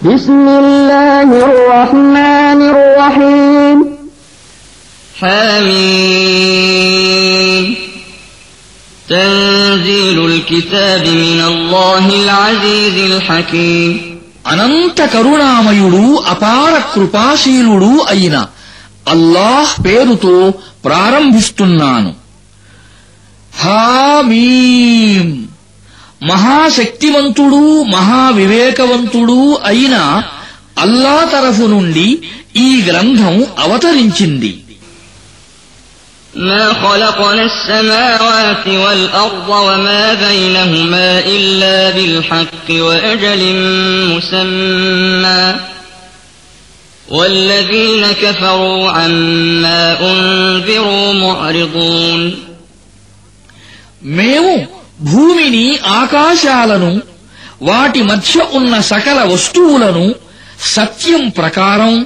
بسم الله الرحمن الرحيم حميم تنزيل الكتاب من الله العزيز الحكيم అనంత కరుణామయుడు అపార కృపాశీలుడు అయిన అల్లాహ్ పేరుతో ప్రారంభిస్తున్నాను హామీం మహాశక్తివంతుడు మహావివేకవంతుడు అయిన అల్లా తరఫు నుండి ఈ గ్రంథం అవతరించింది ما خلقنا السماوات والأرض وما بينهما إلا بالحق وأجل مسمى والذين كفروا عما أنذروا معرضون మేము భూమిని ఆకాశాలను వాటి మధ్య ఉన్న సకల వస్తువులను సత్యం ప్రకారం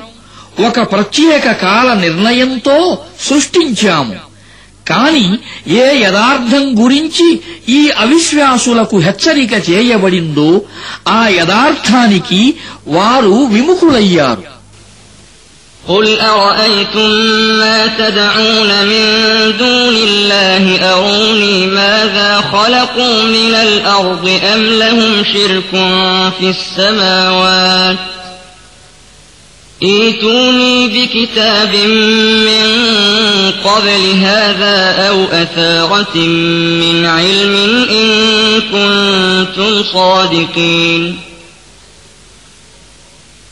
ఒక ప్రత్యేక కాల నిర్ణయంతో సృష్టించాము. కాని ఏ యథార్థం గురించి ఈ అవిశ్వాసులకు హెచ్చరిక చేయబడిందో ఆ యథార్థానికి వారు విముఖులయ్యారు. قل أرأيتم ما تدعون من دون الله أروني ماذا خلقوا من الأرض أم لهم شرك في السماوات ائتوني بكتاب من قبل هذا أو أثارة من علم إن كنتم صادقين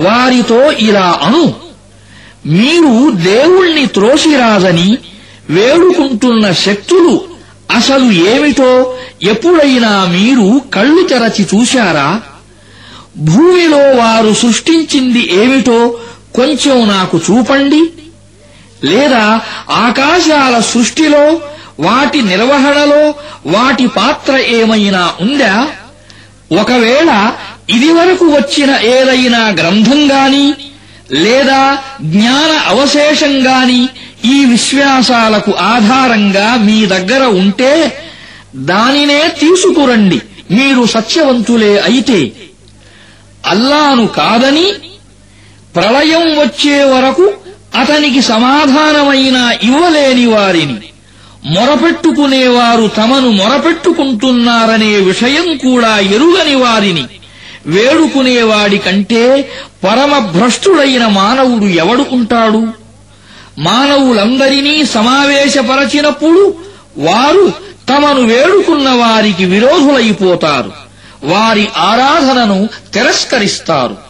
వారితో ఇలా అను. మీరు దేవుణ్ణి త్రోసిరాదని వేడుకుంటున్న శక్తులు అసలు ఏమిటో ఎప్పుడైనా మీరు కళ్ళు తెరచి చూశారా? భూమిలో వారు సృష్టించింది ఏమిటో కొంచెం నాకు చూపండి. లేదా ఆకాశాల సృష్టిలో వాటి నిర్వహణలో వాటి పాత్ర ఏమైనా ఉందా? ఒకవేళ ఇదివరకు వచ్చిన ఏదైనా గ్రంథం గాని లేదా జ్ఞాన అవశేషం గాని ఈ విశ్వాసాలకు ఆధారంగా మీ దగ్గర ఉంటే దానినే తీసుకురండి. మీరు సత్యవంతులే అయితే అల్లాను కాదని ప్రళయం వచ్చే వరకు అతనికి సమాధానమైన ఇవ్వలేని వారిని మొరపెట్టుకునేవారు తమను మొరపెట్టుకుంటున్నారనే విషయం కూడా ఎరుగని వారిని. వేడుకునేవాడి కంటే పరమభ్రష్టుడైన మానవుడు ఎవడు ఉంటాడు? మానవులందరినీ సమావేశపరచినప్పుడు వారు తమను వేడుకున్న వారికి విరోధులైపోతారు. వారి ఆరాధనను తిరస్కరిస్తారు.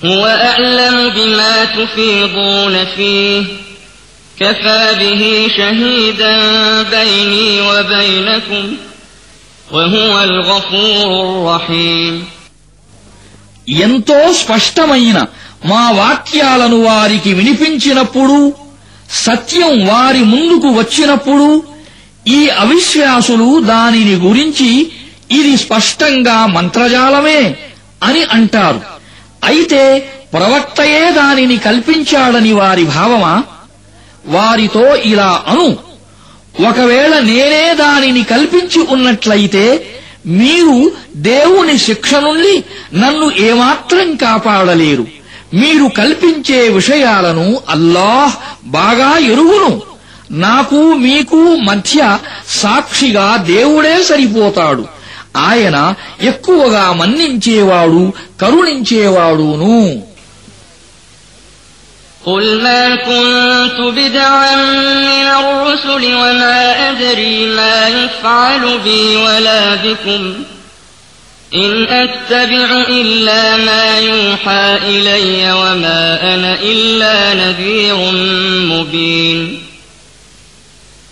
هو أعلم بما تفيضون فيه كفى به شهيدا بيني وبينكم وهو الغفور الرحيم ఎంతో స్పష్టమైన మా వాక్యాలను వారికి వినిపించినప్పుడు సత్యం వారి ముందుకు వచ్చినప్పుడు ఈ అవిశ్వాసులు దానిని గురించి ఇది స్పష్టంగా మంత్రజాలమే అని అంటారు అయితే ప్రవక్తయే దానిని కల్పించాడని వారి భావమా? వారితో ఇలా అను. ఒకవేళ నేనే దానిని కల్పించి ఉన్నట్లయితే మీరు దేవుని శిక్ష నుండి నన్ను ఏమాత్రం కాపాడలేరు. మీరు కల్పించే విషయాలను అల్లాహ్ బాగా ఎరుగును. నాకు మీకు మధ్య సాక్షిగా దేవుడే సరిపోతాడు. ఆయన ఎక్కువగా మన్నించేవాడు కరుణించేవాడును قل ما كنت بدعا من الرسل وما أدري ما يفعل بي ولا بكم إن أتبع إلا ما يوحى إلي وما أنا إلا نذير مبين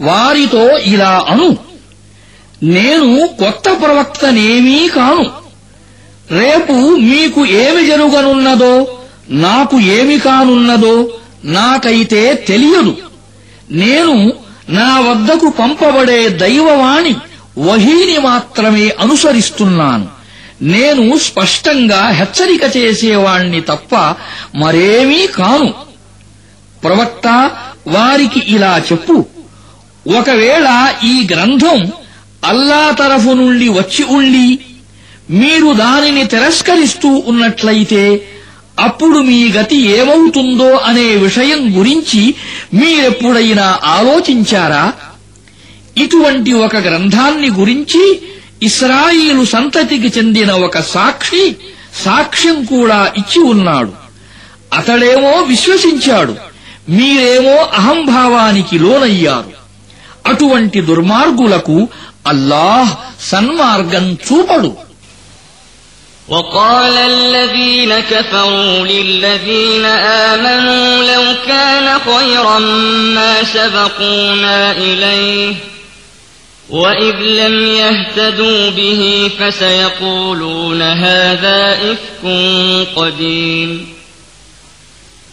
వారితో ఇలా అను. నేను కొత్త ప్రవక్తనేమీ కాను. రేపు మీకు ఏమి జరుగనున్నదో నాకు ఏమి కానున్నదో నాకైతే తెలియదు. నేను నా వద్దకు పంపబడే దైవవాణి వహీని మాత్రమే అనుసరిస్తున్నాను. నేను స్పష్టంగా హెచ్చరిక చేసేవాణ్ణి తప్ప మరేమీ కాను. ప్రవక్త వారికి ఇలా చెప్పు. ఒకవేళ ఈ గ్రంథం అల్లా తరఫు నుండి వచ్చి ఉండి మీరు దానిని తిరస్కరిస్తూ ఉన్నట్లయితే అప్పుడు మీ గతి ఏమవుతుందో అనే విషయం గురించి మీరెప్పుడైనా ఆలోచించారా? ఇటువంటి ఒక గ్రంథాన్ని గురించి ఇస్రాయిలు సంతతికి చెందిన ఒక సాక్షి సాక్ష్యం కూడా ఇచ్చి ఉన్నాడు. అతడేమో విశ్వసించాడు. మీరేమో అహంభావానికి లోనయ్యారు. అటువంటి దుర్మార్గులకు అల్లాహ్ సన్మార్గం చూపడు وقال الذين كفروا للذين آمنوا لو كان خيرا ما سبقونا إليه وإذ لم يهتدوا به فسيقولون هذا إفك قديم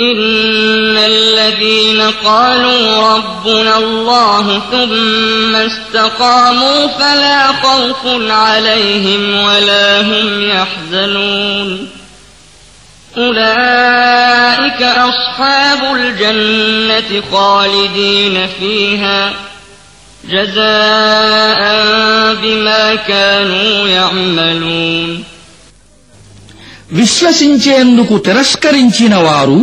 إن الذين قالوا ربنا الله ثم استقاموا فلا خوف عليهم ولا هم يحزنون أولئك أصحاب الجنة خالدين فيها جزاء بما كانوا يعملون విశ్వసించేందుకు తిరస్కరించిన వారు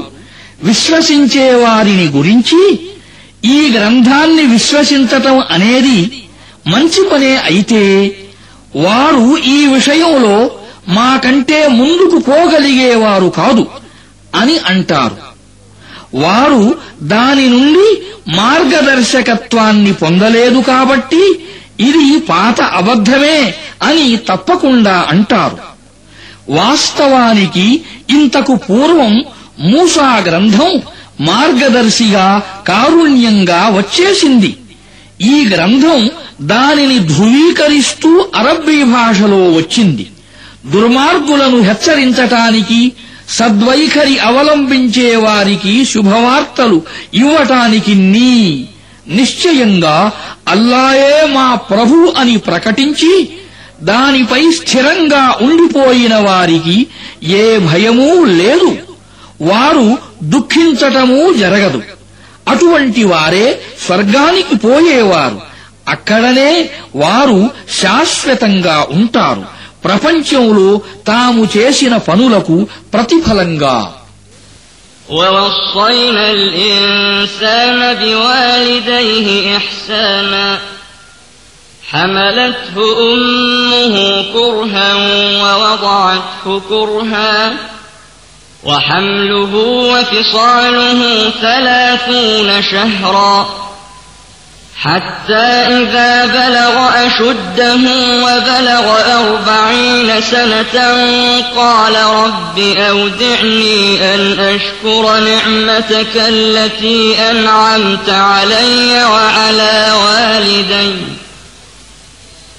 విశ్వసించే వారిని గురించి ఈ గ్రంథాన్ని విశ్వసించటం అనేది మంచి పనే అయితే వారు ఈ విషయంలో మాకంటే ముందుకు పోగలిగేవారు కాదు అని అంటారు. వారు దాని నుండి మార్గదర్శకత్వాన్ని పొందలేదు కాబట్టి ఇది పాత అబద్ధమే అని తప్పకుండా అంటారు. వాస్తవానికి ఇంతకు పూర్వం మూసా గ్రంథం మార్గదర్శిగా కారుణ్యంగా వచ్చేసింది. ఈ గ్రంథం దానిని ధృవీకరిస్తూ అరబ్బీ భాషలో వచ్చింది. దుర్మార్గులను హెచ్చరించటానికి సద్వైఖరి అవలంబించే వారికి శుభవార్తలు ఇవ్వటానికి నీ నిశ్చయంగా అల్లాయే మా ప్రభు అని ప్రకటించి దానిపై స్థిరంగా ఉండిపోయిన వారికి ఏ భయమూ లేదు. వారు దుఃఖించటమూ జరగదు అటువంటి వారే స్వర్గానికి పోయేవారు అక్కడనే వారు శాశ్వతంగా ఉంటారు ప్రపంచంలో తాము చేసిన పనులకు ప్రతిఫలంగా ووصينا الإنسان بوالديه إحسانا حملته أمه كرها ووضعته كرها وحمله وفصاله ثلاثون شهرا حتى إذا بلغ أشده وبلغ أربعين سنة قال رب أودعني أن أشكر نعمتك التي أنعمت علي وعلى والدي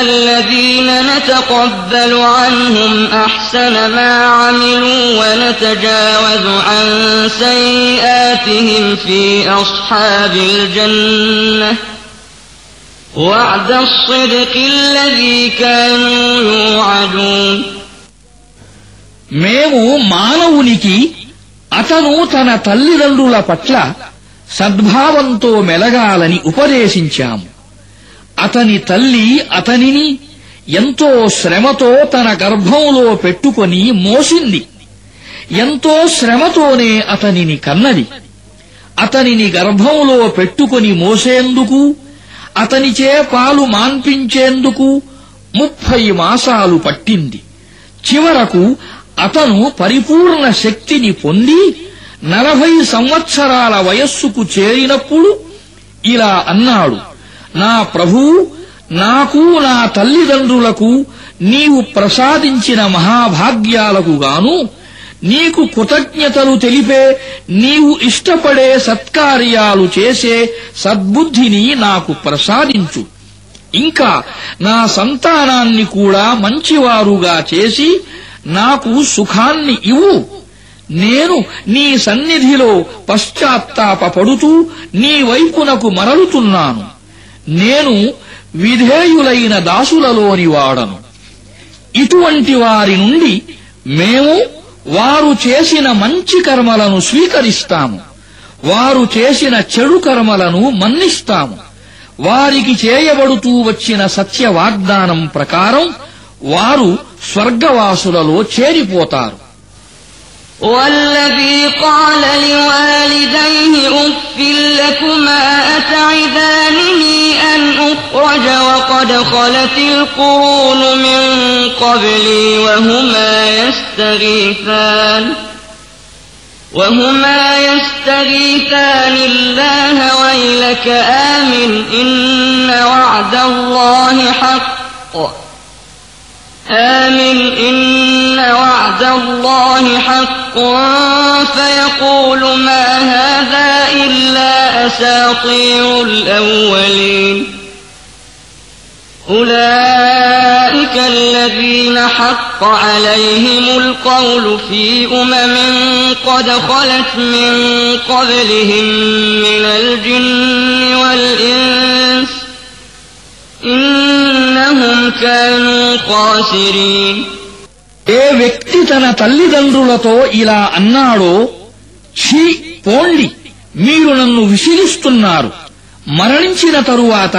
الذين نتقبل عنهم أحسن ما عملوا ونتجاوز عن سيئاتهم في أصحاب الجنة وعد الصدق الذي كانوا يوعدون మేము మానవునికి అతను తన తల్లిదండ్రుల పట్ల సద్భావంతో మెలగాలని ఉపదేశించాము అతని తల్లి అతనిని ఎంతో శ్రమతో తన గర్భంలో పెట్టుకొని మోసింది. ఎంతో శ్రమతోనే అతనిని కన్నది. అతనిని గర్భంలో పెట్టుకొని మోసేందుకు అతనిచే పాలు మాన్పించేందుకు ముప్పై మాసాలు పట్టింది. చివరకు అతను పరిపూర్ణ శక్తిని పొంది నలభై సంవత్సరాల వయస్సుకు చేరినప్పుడు ఇలా అన్నాడు. నా ప్రభూ నాకు నా తల్లిదండ్రులకు నీవు ప్రసాదించిన మహాభాగ్యాలకు గాను నీకు కృతజ్ఞతలు తెలిపే నీవు ఇష్టపడే సత్కార్యాలు చేసే సద్బుద్ధిని నాకు ప్రసాదించు. ఇంకా నా సంతానాన్ని కూడా మంచివారుగా చేసి నాకు సుఖాన్ని ఇవ్వు. నేను నీ సన్నిధిలో పశ్చాత్తాపపడుతూ నీ వైపునకు మరలుతున్నాను. నేను విధేయులైన దాసులలోని వాడను ఇటువంటి వారి నుండి మేము వారు చేసిన మంచి కర్మలను స్వీకరిస్తాము వారు చేసిన చెడు కర్మలను మన్నిస్తాము వారికి చేయబడుతూ వచ్చిన సత్య వాగ్దానం ప్రకారం వారు స్వర్గవాసులలో చేరిపోతారు والذي قال لوالديه أف لكما أتعدانني أخرج وقد خلت القرون من قبلي وهما يستغيثان وهما يستغيثان الله ويلك آمن إن وعد الله حق آمن إن وعد الله حق فيقول ما هذا إلا أساطير الأولين أولئك الذين حق عليهم القول في أمم قد خلت من قبلهم من الجن والإنس إنهم كانوا خاسرين ఏ వ్యక్తి తన తల్లిదండ్రులతో ఇలా అన్నాడో ఛీ పోండి మీరు నన్ను విసిగిస్తున్నారు మరణించిన తరువాత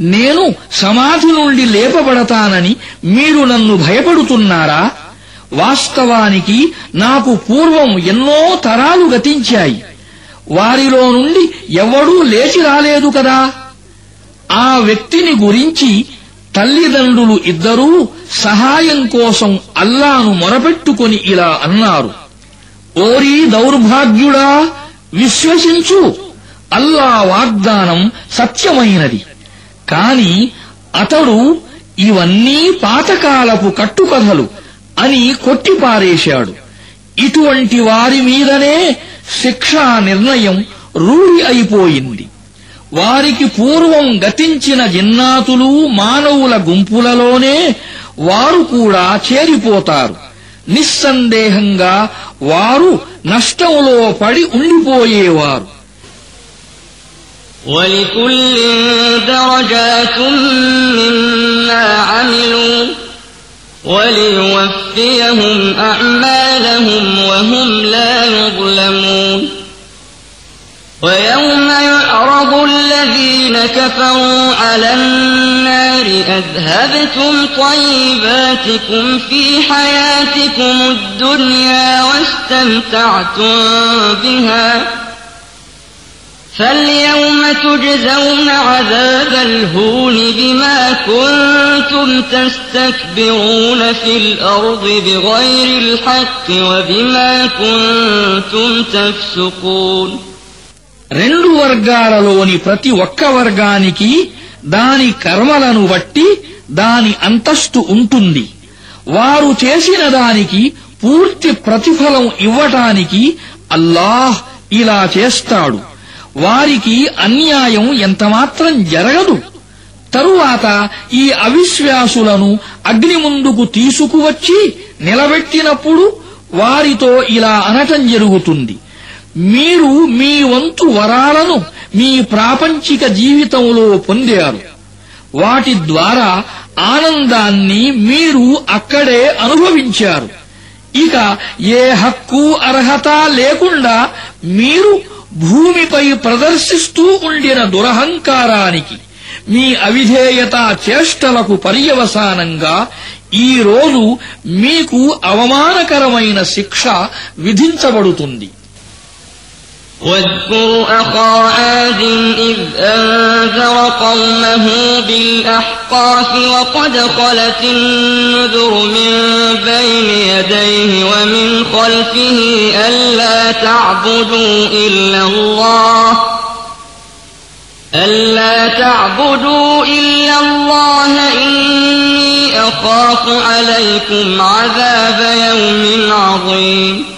నేను సమాధి నుండి లేపబడతానని మీరు నన్ను భయపడుతున్నారా? వాస్తవానికి నాకు పూర్వం ఎన్నో తరాలు గతించాయి. వారిలో నుండి ఎవడూ లేచి రాలేదు కదా. ఆ వ్యక్తిని గురించి తల్లిదండ్రులు ఇద్దరూ సహాయం కోసం అల్లాను మొరపెట్టుకొని ఇలా అన్నారు. ఓరీ దౌర్భాగ్యుడా విశ్వసించు. అల్లా వాగ్దానం సత్యమైనది. కాని అతడు ఇవన్నీ పాతకాలపు కట్టుకథలు అని కొట్టిపారేశాడు. ఇటువంటి వారి మీదనే శిక్షా నిర్ణయం రూఢి అయిపోయింది. వారికి పూర్వం గతించిన జిన్నాతులు మానవుల గుంపులలోనే వారు కూడా చేరిపోతారు. నిస్సందేహంగా వారు నష్టంలో పడి ఉండిపోయేవారు. ولكل درجات مما عملوا وليوفيهم أعمالهم وهم لا يظلمون ويوم يعرض الذين كفروا على النار أذهبتم طيباتكم في حياتكم الدنيا واستمتعتم بها فاليوم تجزون عذاب الهون بما كنتم تستكبرون في الأرض بغير الحق وبما كنتم تفسقون రెండు వర్గాలలోని ప్రతి ఒక్క వర్గానికి దాని కర్మలను బట్టి దాని అంతస్తు ఉంటుంది వారు చేసిన దానికి పూర్తి ప్రతిఫలం ఇవ్వటానికి అల్లాహ్ ఇలా చేస్తాడు వారికి అన్యాయం ఎంతమాత్రం జరగదు. తరువాత ఈ అవిశ్వాసులను అగ్ని ముందుకు తీసుకువచ్చి నిలబెట్టినప్పుడు వారితో ఇలా అనటం జరుగుతుంది. మీరు మీ వంతు వరాలను మీ ప్రాపంచిక జీవితంలో పొందారు. వాటి ద్వారా ఆనందాన్ని మీరు అక్కడే అనుభవించారు. ఇక ఏ హక్కు అర్హత లేకుండా మీరు భూమిపై ప్రదర్శిస్తూ ఉండిన దురహంకారానికి మీ అవిధేయత చేష్టలకు పర్యవసానంగా ఈ రోజు మీకు అవమానకరమైన శిక్ష విధించబడుతుంది. واذكر أخا عاد إذ أنذر قومه بالأحقاف وقد خلت النذر من بين يديه ومن خلفه ألا تعبدوا إلا الله ألا تعبدوا إلا الله إني أخاف عليكم عذاب يوم عظيم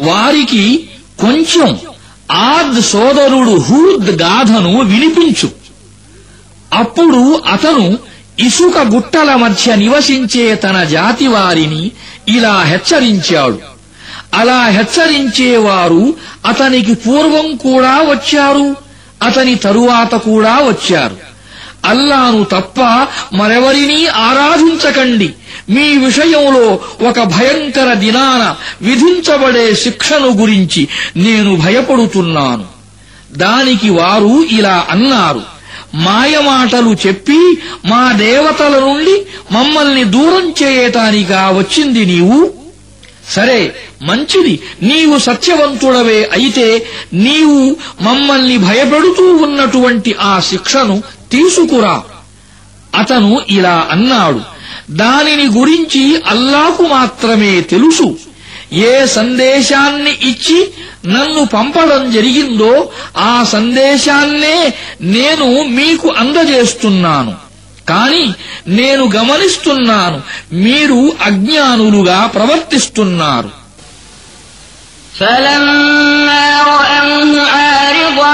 వారికి కొంచెం ఆద్ సోదరుడు హూద్ గాథను వినిపించు. అప్పుడు అతను ఇసుక గుట్టల మధ్య నివసించే తన జాతి వారిని ఇలా హెచ్చరించాడు. అలా హెచ్చరించేవారు అతనికి పూర్వం కూడా వచ్చారు అతని తరువాత కూడా వచ్చారు. అల్లాను తప్ప మరెవరినీ ఆరాధించకండి. మీ విషయంలో ఒక భయంకర దినాన విధించబడే శిక్షను గురించి నేను భయపడుతున్నాను. దానికి వారు ఇలా అన్నారు. మాయమాటలు చెప్పి మా దేవతల నుండి మమ్మల్ని దూరం చేయటానిగా వచ్చింది నీవు? సరే మంచిది. నీవు సత్యవంతుడవే అయితే నీవు మమ్మల్ని భయపెడుతూ ఉన్నటువంటి ఆ శిక్షను తీసుకురా. అతను ఇలా అన్నాడు. దానిని గురించి అల్లాకు మాత్రమే తెలుసు ఏ సందేశాన్ని ఇచ్చి నన్ను పంపడం జరిగిందో ఆ సందేశాన్నే నేను మీకు అందజేస్తున్నాను కాని నేను గమనిస్తున్నాను మీరు అజ్ఞానులుగా ప్రవర్తిస్తున్నారు فلما رأوه عارضا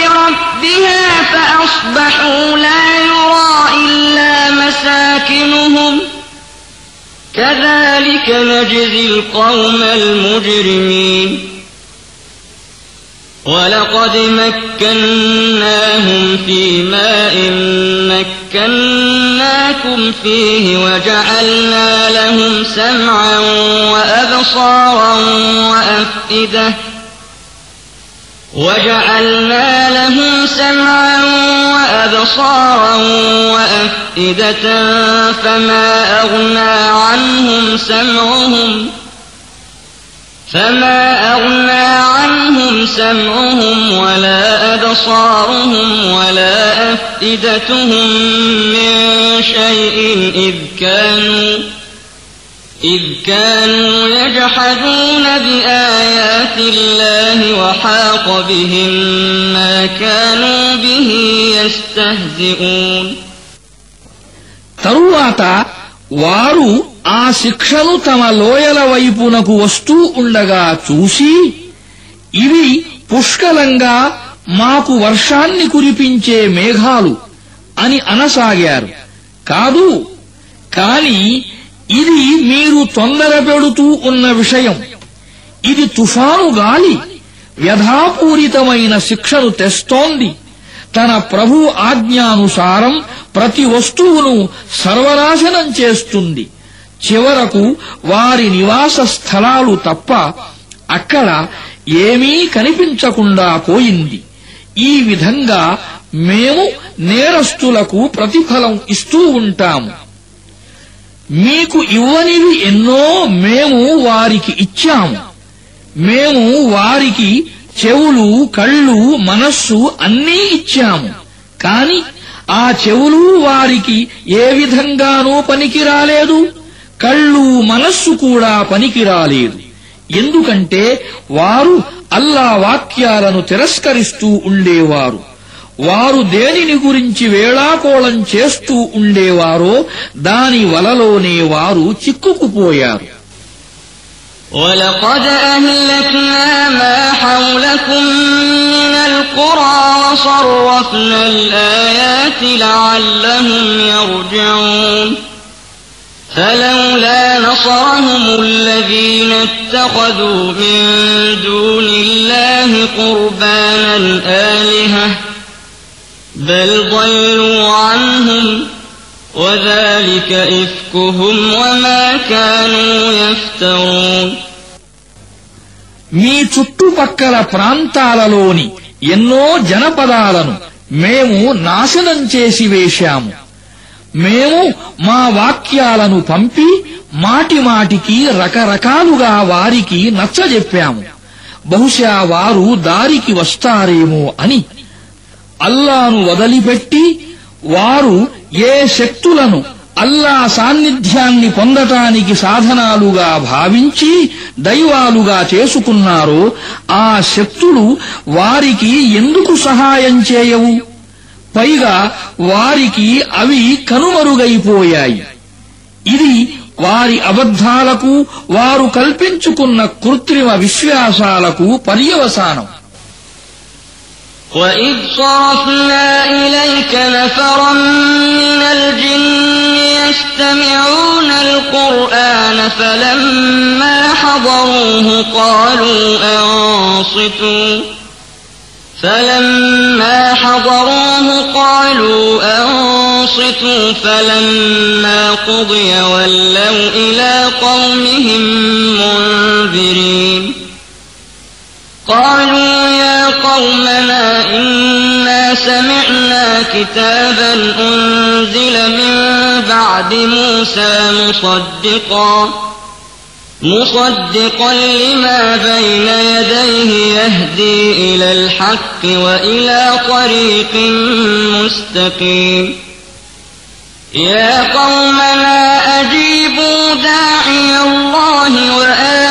نجزي القوم المجرمين. ولقد مكناهم في ماء مكناكم فيه وجعلنا لهم سمعا وأبصارا وأفئدة وجعلنا لهم سمعا وأبصارا وأفئدة فما أغنى عنهم سمعهم فما أغنى عنهم سمعهم ولا أبصارهم ولا أفئدتهم من شيء إذ كانوا إذ كانوا يجحدون بآيات الله وحاق بهم ما كانوا به يستهزئون తరువాత వారు ఆ శిక్షను తమ లోయల వైపునకు వస్తూ ఉండగా చూసి ఇవి పుష్కలంగా మాకు వర్షాన్ని కురిపించే మేఘాలు అని అనసాగారు కాదు కాని ఇది మీరు తొందర పెడుతూ ఉన్న విషయం. ఇది తుఫాను గాలి. వ్యధాపూరితమైన శిక్షను తెస్తోంది. తన ప్రభు ఆజ్ఞానుసారం ప్రతి వస్తువును సర్వనాశనం చేస్తుంది. చివరకు వారి నివాస స్థలాలు తప్ప అక్కడ ఏమీ కనిపించకుండా పోయింది. ఈ విధంగా మేము నేరస్తులకు ప్రతిఫలం ఇస్తూ ఉంటాము. మీకు ఇవ్వనివి ఎన్నో మేము వారికి ఇచ్చాము. మేము వారికి చెవులు కళ్ళు మనస్సు అన్నీ ఇచ్చాము. కాని ఆ చెవులు వారికి ఏ విధంగానూ పనికిరాలేదు. కళ్ళు మనస్సు కూడా పనికిరాలేదు. ఎందుకంటే వారు అల్లా వాక్యాలను తిరస్కరిస్తూ ఉండేవారు. వారు దేనిని గురించి వేళాకోళం చేస్తూ ఉండేవారో దాని వలలోనే వారు చిక్కుకుపోయారు ولقد أهلكنا ما حولكم من القرى وصرفنا الآيات لعلهم يرجعون فلولا نصرهم الذين اتخذوا من دون الله قربانا آلهة بل ضلوا عنهم وذلك إفكهم وما كانوا يفترون మీ చుట్టుపక్కల ప్రాంతాలలోని ఎన్నో జనపదాలను మేము నాశనం చేసి వేశాము మేము మా వాక్యాలను పంపి మాటి మాటికి రకరకాలుగా వారికి నచ్చజెప్పాము బహుశా వారు దారికి వస్తారేమో అని అల్లాను వదిలిపెట్టి వారు ఏ శక్తులను అల్లా సాన్నిధ్యాన్ని పొందటానికి సాధనాలుగా భావించి దైవాలుగా చేసుకున్నారో ఆ శక్తులు వారికి ఎందుకు సహాయం చేయవు? పైగా వారికి అవి కనుమరుగైపోయాయి. ఇది వారి అబద్ధాలకు వారు కల్పించుకున్న కృత్రిమ విశ్వాసాలకు పర్యవసానం. وإذ صرفنا إليك نفرا من الجن يستمعون القرآن فلما حضروه قالوا أنصتوا فلما حضروه قالوا أنصتوا فلما قضي ولوا إلى قومهم منذرين قالوا يا قومنا إنا سمعنا كتابا أنزل من بعد موسى مصدقا مصدقا لما بين يديه يهدي إلى الحق وإلى طريق مستقيم. يا قومنا أجيبوا داعي الله وآمنوا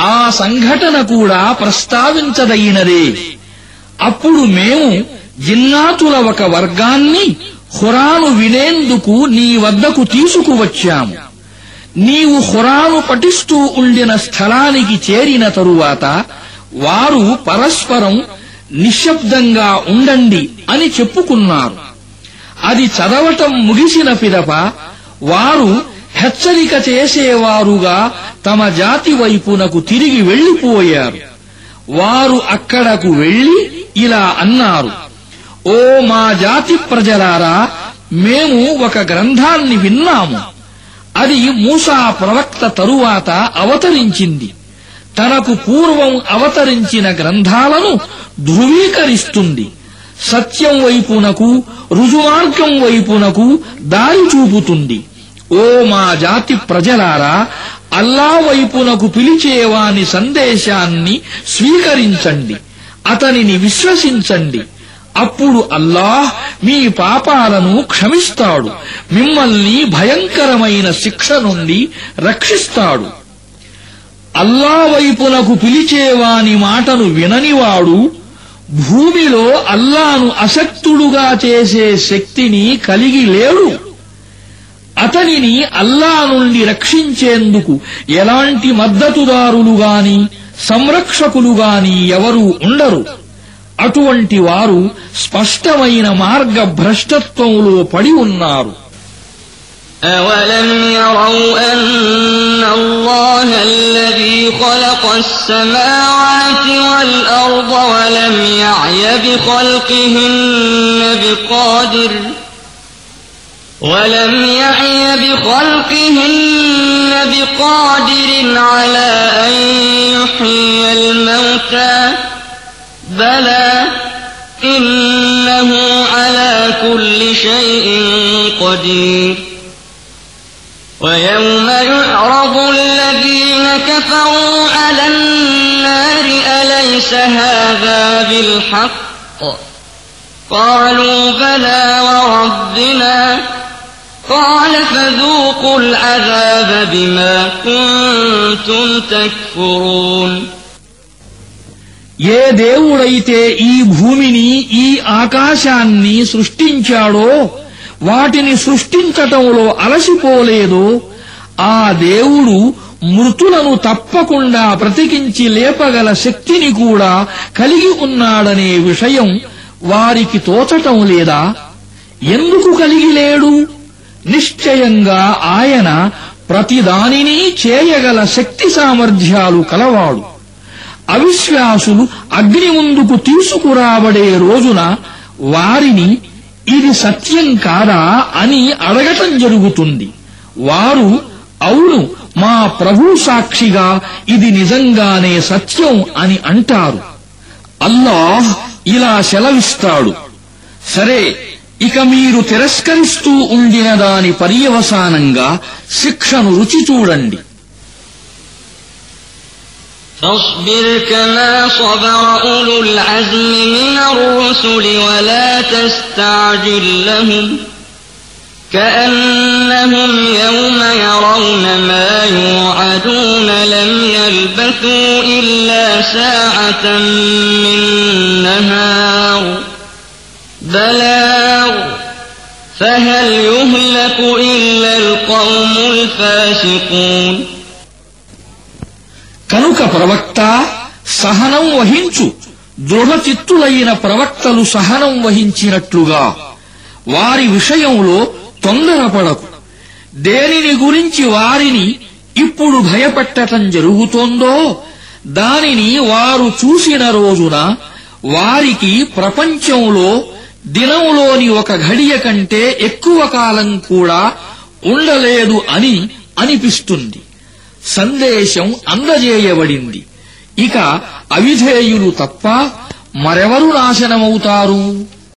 ఆ సంఘటన కూడా ప్రస్తావించదగినదే. అప్పుడు మేము జిన్నాతుల ఒక వర్గాన్ని హురాను వినేందుకు నీ వద్దకు తీసుకువచ్చాము నీవు హురాను పఠిస్తూ ఉండిన స్థలానికి చేరిన తరువాత వారు పరస్పరం నిశ్శబ్దంగా ఉండండి అని చెప్పుకున్నారు. అది చదవటం ముగిసిన పిదప వారు హెచ్చరిక చేసేవారుగా తమ జాతి వైపునకు తిరిగి వెళ్ళిపోయారు వారు అక్కడకు వెళ్ళి ఇలా అన్నారు ఓ మా జాతి ప్రజలారా మేము ఒక గ్రంథాన్ని విన్నాము. అది మూసా ప్రవక్త తరువాత అవతరించింది. తనకు పూర్వం అవతరించిన గ్రంథాలను ధృవీకరిస్తుంది. సత్యం వైపునకు రుజుమార్గం వైపునకు దారి చూపుతుంది. ఓ మా జాతి ప్రజలారా అల్లా వైపునకు పిలిచేవాని సందేశాన్ని స్వీకరించండి అతనిని విశ్వసించండి. అప్పుడు అల్లాహ్ మీ పాపాలను క్షమిస్తాడు మిమ్మల్ని భయంకరమైన శిక్ష నుండి రక్షిస్తాడు. అల్లా వైపునకు పిలిచేవాని మాటను విననివాడు భూమిలో అల్లాను అశక్తుడుగా చేసే శక్తిని కలిగి లేడు. అతనిని అల్లా నుండి రక్షించేందుకు ఎలాంటి మద్దతుదారులు గాని సంరక్షకులు గాని ఎవరూ ఉండరు అటువంటి వారు స్పష్టమైన మార్గ భ్రష్టత్వంలో పడి ఉన్నారు أولم يروا أن الله الذي خلق السماوات والأرض ولم يعي بخلقهن بقادر ولم يعي بخلقهن بقادر على أن يحيي الموتى بلى إنه على كل شيء قدير ويوم يعرض الذين كفروا على النار أليس هذا بالحق؟ قالوا بلى وربنا قال فذوقوا العذاب بما كنتم تكفرون ఏ దేవుడైతే ఈ భూమిని ఈ ఆకాశాన్ని సృష్టించాడో వాటిని సృష్టించటంలో అలసిపోలేదో ఆ దేవుడు మృతులను తప్పకుండా బ్రతికించి లేపగల శక్తిని కూడా కలిగి ఉన్నాడనే విషయం వారికి తోచటం లేదా ఎందుకు కలిగి లేడు నిశ్చయంగా ఆయన ప్రతిదానిని చేయగల శక్తి సామర్థ్యాలు కలవాడు. అవిశ్వాసులు అగ్ని ముందుకు తీసుకురాబడే రోజున వారిని ఇది సత్యం కాదా అని అడగటం జరుగుతుంది. వారు అవును మా ప్రభు సాక్షిగా ఇది నిజంగానే సత్యం అని అంటారు. అల్లాహ్ ఇలా సెలవిస్తాడు. సరే ఇక మీరు తిరస్కరిస్తూ ఉండిన దాని పర్యవసానంగా శిక్షను రుచి చూడండి فاصبر كما صبر أولو العزم من الرسل ولا تستعجل لهم كأنهم يوم يرون ما يوعدون لم يلبثوا إلا ساعة من نهار بلاغ فهل يهلك إلا القوم الفاسقون కనుక ప్రవక్త సహనం వహించు దృఢచిత్తులైన ప్రవక్తలు సహనం వహించినట్లుగా వారి విషయంలో తొందరపడకు దేనిని గురించి వారిని ఇప్పుడు భయపెట్టటం జరుగుతోందో దానిని వారు చూసిన రోజున వారికి ప్రపంచంలో దినంలోని ఒక ఘడియ కంటే ఎక్కువ కాలం కూడా ఉండలేదు అని అనిపిస్తుంది. సందేశం అందజేయబడింది. ఇక అవిధేయులు తప్ప మరెవరు నాశనమవుతారు?